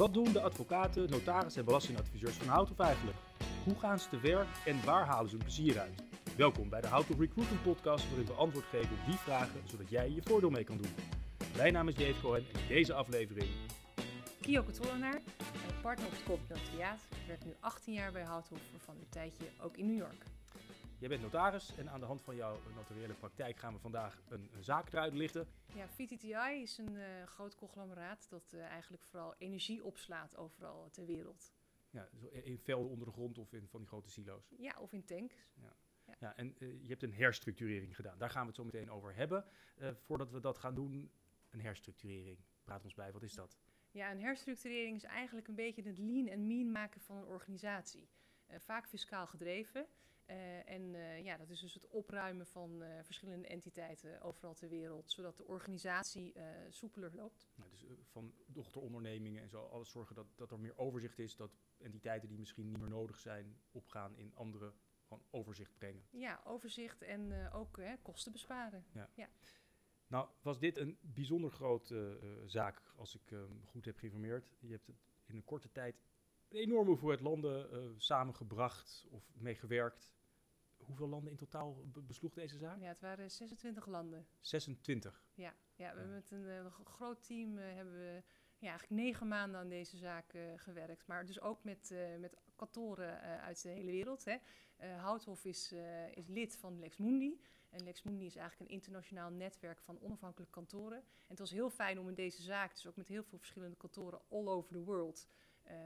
Wat doen de advocaten, notarissen en belastingadviseurs van Houthof eigenlijk? Hoe gaan ze te werk en waar halen ze hun plezier uit? Welkom bij de Houthof Recruitment Podcast, waarin we antwoord geven op die vragen, zodat jij je voordeel mee kan doen. Mijn naam is Dave Cohen en in deze aflevering... Kio Tollenaar, partner op het Corporate Notariaat. Ik werk nu 18 jaar bij Houthof, waarvan een tijdje ook in New York. Jij bent notaris en aan de hand van jouw notariële praktijk gaan we vandaag een, een zaak eruit lichten. Ja, VTTI is een uh, groot conglomeraat dat uh, eigenlijk vooral energie opslaat overal ter wereld. Ja, in velden onder de grond of in van die grote silo's? Ja, of in tanks. Ja. Ja. ja en uh, je hebt een herstructurering gedaan. Daar gaan we het zo meteen over hebben. voordat we dat gaan doen, een herstructurering. Praat ons bij, wat is dat? Ja, een herstructurering is eigenlijk een beetje het lean en mean maken van een organisatie. Uh, vaak fiscaal gedreven. Uh, en uh, ja, dat is dus het opruimen van verschillende entiteiten overal ter wereld, zodat de organisatie soepeler loopt. Ja, dus van dochterondernemingen en zo, alles zorgen dat, dat er meer overzicht is, dat entiteiten die misschien niet meer nodig zijn, opgaan in andere, gewoon overzicht brengen. Ja, overzicht en ook kosten besparen. Ja. ja. Nou, was dit een bijzonder grote uh, zaak, als ik uh, goed heb geïnformeerd. Je hebt het in een korte tijd een enorme hoeveelheid landen uh, samengebracht of meegewerkt. Hoeveel landen in totaal besloeg deze zaak? Ja, het waren 26 landen. 26? Ja, ja we hebben met een groot team hebben we ja, eigenlijk negen maanden aan deze zaak uh, gewerkt. Maar dus ook met, uh, met kantoren uh, uit de hele wereld. Hè. Houthof is, is lid van Lex Mundi. En Lex Mundi is eigenlijk een internationaal netwerk van onafhankelijke kantoren. En het was heel fijn om in deze zaak, dus ook met heel veel verschillende kantoren all over the world,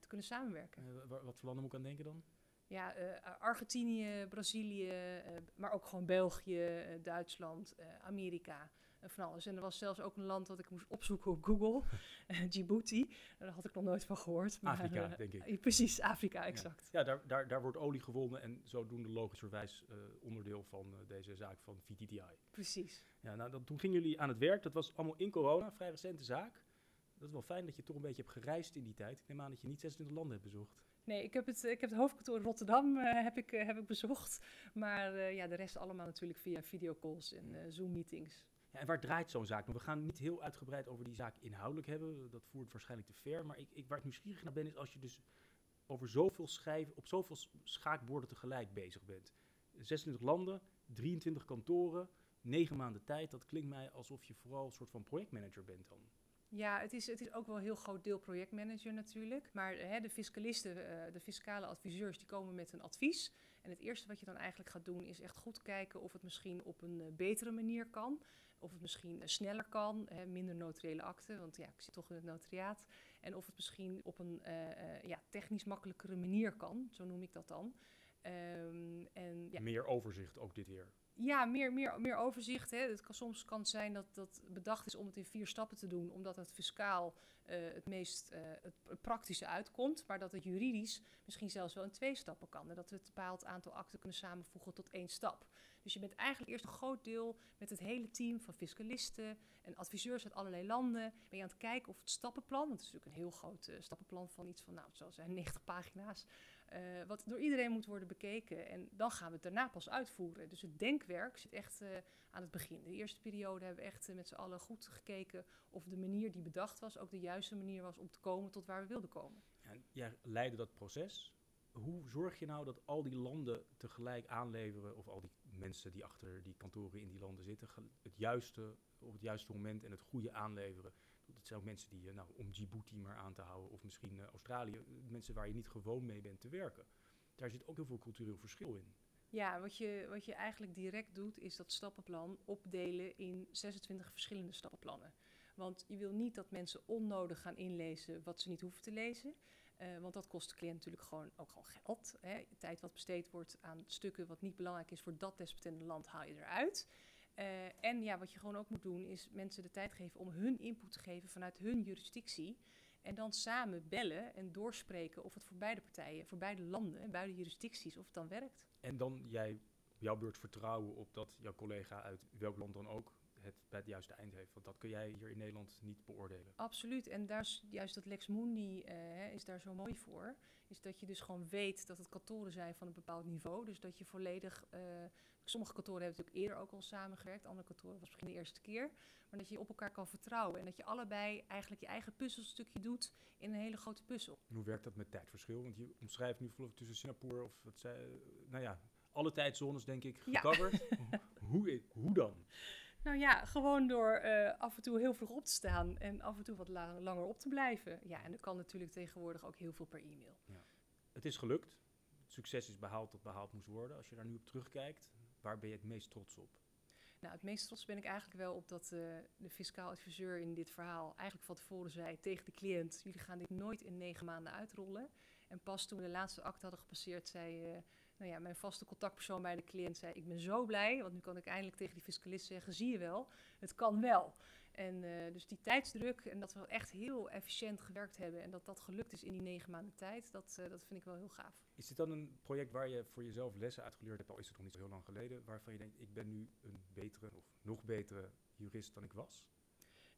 te kunnen samenwerken. wat voor landen moet ik aan denken dan? Ja, uh, Argentinië, Brazilië, uh, maar ook gewoon België, uh, Duitsland, Amerika, van alles. En er was zelfs ook een land dat ik moest opzoeken op Google, Djibouti. Daar had ik nog nooit van gehoord. Maar, Afrika, denk ik. precies, Afrika, exact. Ja, ja daar, daar, daar wordt olie gewonnen en zodoende logischerwijs onderdeel van deze zaak van VTTI. Precies. Ja, nou, dat, toen gingen jullie aan het werk. Dat was allemaal in corona, vrij recente zaak. Dat is wel fijn dat je toch een beetje hebt gereisd in die tijd. Ik neem aan dat je niet 26 landen hebt bezocht. Nee, ik heb het, ik heb het hoofdkantoor in Rotterdam uh, heb ik, uh, heb ik bezocht. Maar uh, ja, de rest allemaal natuurlijk via videocalls en Zoom-meetings. Ja, en waar draait zo'n zaak? We gaan niet heel uitgebreid over die zaak inhoudelijk hebben. Dat voert waarschijnlijk te ver. Maar ik, ik, waar ik nieuwsgierig naar ben, is als je dus over zoveel schrijven, op zoveel schaakborden tegelijk bezig bent. 26 landen, 23 kantoren, 9 maanden tijd. Dat klinkt mij alsof je vooral een soort van projectmanager bent dan. Ja, het is, het is ook wel een heel groot deel projectmanager natuurlijk. Maar hè, de fiscalisten, uh, de fiscale adviseurs, die komen met een advies. En het eerste wat je dan eigenlijk gaat doen, is echt goed kijken of het misschien op een uh, betere manier kan. Of het misschien sneller kan, hè, minder notariële akten, want ja, ik zit toch in het notariaat. En of het misschien op een ja, technisch makkelijkere manier kan, zo noem ik dat dan. Um, en, ja. Meer overzicht ook dit weer. Ja, meer, meer, meer overzicht. Hè. Het kan, soms kan zijn dat dat bedacht is om het in vier stappen te doen, omdat het fiscaal uh, het meest uh, het praktische uitkomt, maar dat het juridisch misschien zelfs wel in twee stappen kan. En dat we het bepaald aantal akten kunnen samenvoegen tot één stap. Dus je bent eigenlijk eerst een groot deel met het hele team van fiscalisten en adviseurs uit allerlei landen. Ben je aan het kijken of het stappenplan, want het is natuurlijk een heel groot uh, stappenplan van iets van, nou, het zal zijn 90 pagina's, wat door iedereen moet worden bekeken. En dan gaan we het daarna pas uitvoeren. Dus het denkwerk zit echt aan het begin. De eerste periode hebben we echt met z'n allen goed gekeken of de manier die bedacht was ook de juiste manier was om te komen tot waar we wilden komen. Jij leidde dat proces. Hoe zorg je nou dat al die landen tegelijk aanleveren, of al die mensen die achter die kantoren in die landen zitten, het juiste op het juiste moment en het goede aanleveren? Dat zijn ook mensen die, nou, om Djibouti maar aan te houden, of misschien uh, Australië, mensen waar je niet gewoon mee bent te werken. Daar zit ook heel veel cultureel verschil in. Ja, wat je, wat je eigenlijk direct doet, is dat stappenplan opdelen in 26 verschillende stappenplannen. Want je wil niet dat mensen onnodig gaan inlezen wat ze niet hoeven te lezen. Uh, want dat kost de cliënt natuurlijk gewoon, ook gewoon geld. Hè. Tijd wat besteed wordt aan stukken wat niet belangrijk is voor dat desbetreffende land, haal je eruit. Uh, en ja, wat je gewoon ook moet doen, is mensen de tijd geven om hun input te geven vanuit hun jurisdictie. En dan samen bellen en doorspreken of het voor beide partijen, voor beide landen en beide jurisdicties, of het dan werkt. En dan jij jouw beurt vertrouwen op dat jouw collega uit welk land dan ook het bij het juiste eind heeft. Want dat kun jij hier in Nederland niet beoordelen. Absoluut. En daar is juist dat Lex Mundi eh, is daar zo mooi voor. Is dat je dus gewoon weet dat het kantoren zijn van een bepaald niveau. Dus dat je volledig. eh, sommige kantoren hebben natuurlijk eerder ook al samengewerkt. Andere kantoren was misschien de eerste keer. Maar dat je op elkaar kan vertrouwen. En dat je allebei eigenlijk je eigen puzzelstukje doet in een hele grote puzzel. En hoe werkt dat met tijdverschil? Want je omschrijft nu geloof ik tussen Singapore of wat zei, nou ja, alle tijdzones denk ik Ja. gecoverd. hoe, hoe dan? Nou ja, gewoon door eh, af en toe heel vroeg op te staan en af en toe wat la- langer op te blijven. Ja, en dat kan natuurlijk tegenwoordig ook heel veel per e-mail. Het is gelukt. Het succes is behaald dat behaald moest worden. Als je daar nu op terugkijkt, waar ben je het meest trots op? Nou, het meest trots ben ik eigenlijk wel op dat eh, de fiscaal adviseur in dit verhaal eigenlijk van tevoren zei tegen de cliënt: jullie gaan dit nooit in negen maanden uitrollen. En pas toen we de laatste acte hadden gepasseerd, zei eh, nou ja, mijn vaste contactpersoon bij de cliënt: zei, Ik ben zo blij, want nu kan ik eindelijk tegen die fiscalist zeggen: zie je wel, het kan wel. En eh, dus die tijdsdruk en dat we echt heel efficiënt gewerkt hebben en dat dat gelukt is in die negen maanden tijd, dat, eh, dat vind ik wel heel gaaf. Is dit dan een project waar je voor jezelf lessen uitgeleerd hebt, al is het nog niet zo heel lang geleden, waarvan je denkt, ik ben nu een betere of nog betere jurist dan ik was?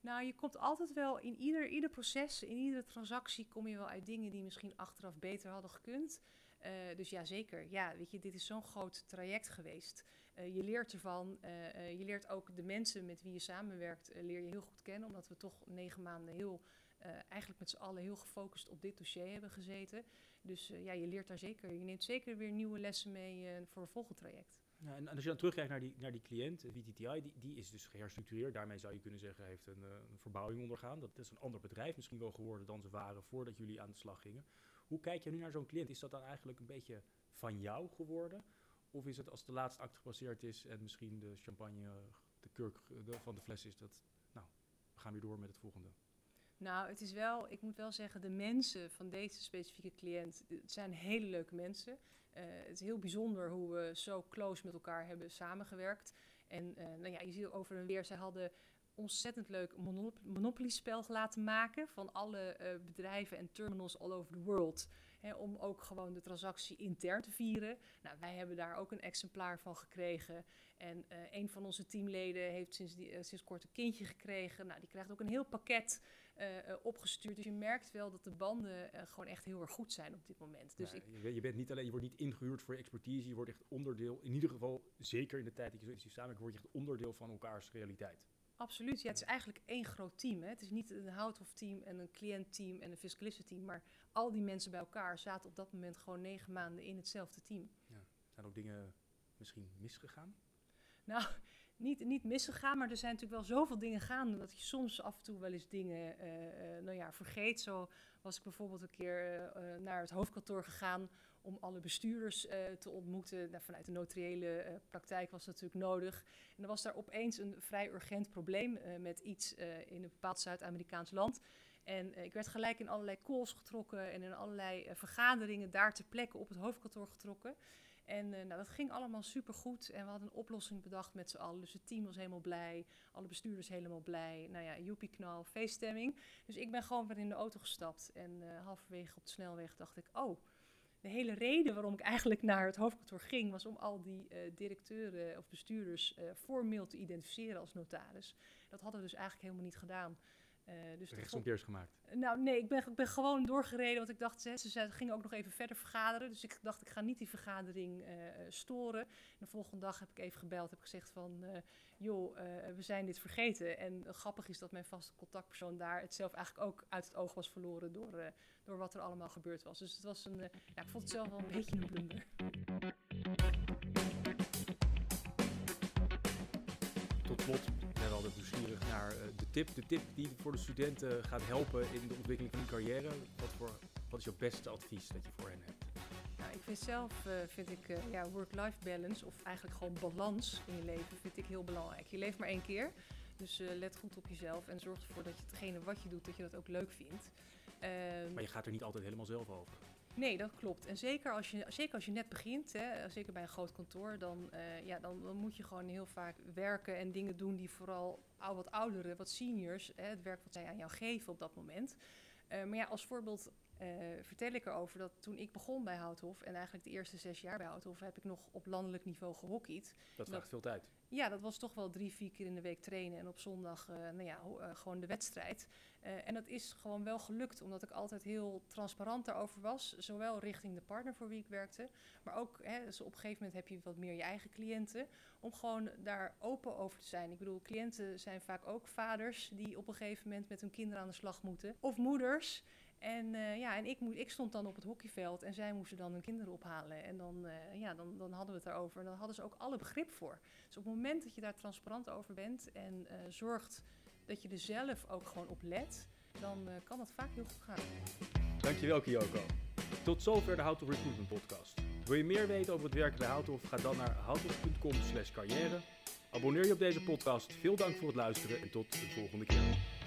Nou, je komt altijd wel in ieder, ieder proces, in iedere transactie kom je wel uit dingen die misschien achteraf beter hadden gekund. Eh, dus ja, zeker. Ja, weet je, dit is zo'n groot traject geweest. Eh, je leert ervan. eh, je leert ook de mensen met wie je samenwerkt, leer je heel goed kennen. Omdat we toch negen maanden heel, eigenlijk met z'n allen heel gefocust op dit dossier hebben gezeten. Dus ja, je leert daar zeker. Je neemt zeker weer nieuwe lessen mee voor een volgend traject. Ja, en, als je dan terugkijkt naar die, naar die cliënt, VTTI, die, die is dus geherstructureerd. Daarmee zou je kunnen zeggen, heeft een verbouwing ondergaan. Dat is een ander bedrijf misschien wel geworden dan ze waren voordat jullie aan de slag gingen. Hoe kijk je nu naar zo'n cliënt? Is dat dan eigenlijk een beetje van jou geworden? Of is het als de laatste acte gepasseerd is en misschien de champagne, de kurk van de fles is, dat, nou, we gaan weer door met het volgende. Nou, het is wel, ik moet wel zeggen, de mensen van deze specifieke cliënt, het zijn hele leuke mensen. Eh, het is heel bijzonder hoe we zo close met elkaar hebben samengewerkt. En eh, nou ja, je ziet over en weer, zij hadden ontzettend leuk monop Monopoly-spel laten maken van alle eh, bedrijven en terminals all over the world. Hè, om ook gewoon de transactie intern te vieren. Nou, wij hebben daar ook een exemplaar van gekregen. En eh, een van onze teamleden heeft sinds, die, eh, sinds kort een kindje gekregen. Nou, die krijgt ook een heel pakket opgestuurd. Dus je merkt wel dat de banden gewoon echt heel erg goed zijn op dit moment. Dus Ja, ik, je, je bent niet alleen, je wordt niet ingehuurd voor je expertise, je wordt echt onderdeel, in ieder geval, zeker in de tijd dat je zo intensief samenwerkt, word je echt onderdeel van elkaars realiteit. Absoluut, ja, het is eigenlijk één groot team. Hè. Het is niet een houthof-team en een cliëntteam en een fiscalistenteam. Maar al die mensen bij elkaar zaten op dat moment gewoon negen maanden in hetzelfde team. Zijn ook dingen misschien misgegaan? Nou, niet, niet misgegaan, maar er zijn natuurlijk wel zoveel dingen gaande dat je soms af en toe wel eens dingen eh, eh, nou ja, vergeet. Zo was ik bijvoorbeeld een keer eh, naar het hoofdkantoor gegaan om alle bestuurders eh, te ontmoeten. Nou, vanuit de notariële eh, praktijk was dat natuurlijk nodig. En er was daar opeens een vrij urgent probleem eh, met iets in een bepaald Zuid-Amerikaans land. En ik werd gelijk in allerlei calls getrokken en in allerlei vergaderingen daar ter plekke op het hoofdkantoor getrokken. En nou, dat ging allemaal supergoed. En we hadden een oplossing bedacht met z'n allen. Dus het team was helemaal blij. Alle bestuurders helemaal blij. Nou ja, joepie knal, feeststemming. Dus ik ben gewoon weer in de auto gestapt. En eh, halverwege op de snelweg dacht ik... Oh, de hele reden waarom ik eigenlijk naar het hoofdkantoor ging... was om al die eh, directeuren of bestuurders eh, formeel te identificeren als notaris. Dat hadden we dus eigenlijk helemaal niet gedaan. Eh, dus Rechtsomkeers gemaakt. nou, nee, ik ben, ik ben gewoon doorgereden. Want ik dacht, ze, ze gingen ook nog even verder vergaderen. Dus ik dacht, ik ga niet die vergadering eh, eh, storen. En de volgende dag heb ik even gebeld. Heb gezegd van, eh, joh, eh, we zijn dit vergeten. En grappig is dat mijn vaste contactpersoon daar het zelf eigenlijk ook uit het oog was verloren. Door, eh, door wat er allemaal gebeurd was. Dus het was een, ja, ik vond het zelf wel een beetje een blunder. Tot slot zijn we altijd nieuwsgierig naar eh, de tip. De tip die voor de studenten gaat helpen in de ontwikkeling van hun carrière. Wat, voor, wat is jouw beste advies dat je voor hen hebt? Nou, ik vind zelf, eh, vind ik, eh, ja, work-life balance, of eigenlijk gewoon balans in je leven, vind ik heel belangrijk. Je leeft maar één keer, dus eh, let goed op jezelf en zorg ervoor dat je hetgene wat je doet, dat je dat ook leuk vindt. Ehm, Maar je gaat er niet altijd helemaal zelf over. Nee, dat klopt. En zeker als je, zeker als je net begint, hè, zeker bij een groot kantoor, dan, eh, ja, dan, dan moet je gewoon heel vaak werken en dingen doen die vooral wat ouderen, wat seniors, hè, het werk wat zij aan jou geven op dat moment. Eh, maar ja, als voorbeeld eh, vertel ik erover dat toen ik begon bij Houthof... en eigenlijk de eerste zes jaar bij Houthof... heb ik nog op landelijk niveau gehockeyd. Dat vraagt veel tijd. Ja, dat was toch wel drie, vier keer in de week trainen en op zondag uh, nou ja, uh, gewoon de wedstrijd. Uh, en dat is gewoon wel gelukt, omdat ik altijd heel transparant daarover was. Zowel richting de partner voor wie ik werkte, maar ook hè, dus op een gegeven moment heb je wat meer je eigen cliënten. Om gewoon daar open over te zijn. Ik bedoel, cliënten zijn vaak ook vaders die op een gegeven moment met hun kinderen aan de slag moeten. Of moeders. En, uh, ja, en ik, ik stond dan op het hockeyveld en zij moesten dan hun kinderen ophalen. En dan, uh, ja, dan, dan hadden we het erover. En dan hadden ze ook alle begrip voor. Dus op het moment dat je daar transparant over bent en zorgt dat je er zelf ook gewoon op let, dan kan dat vaak heel goed gaan. Dankjewel Kyoko. Tot zover de Hout of Recruitment podcast. Wil je meer weten over het werken bij Houthof? Ga dan naar houthof.com slash carrière. Abonneer je op deze podcast. Veel dank voor het luisteren en tot de volgende keer.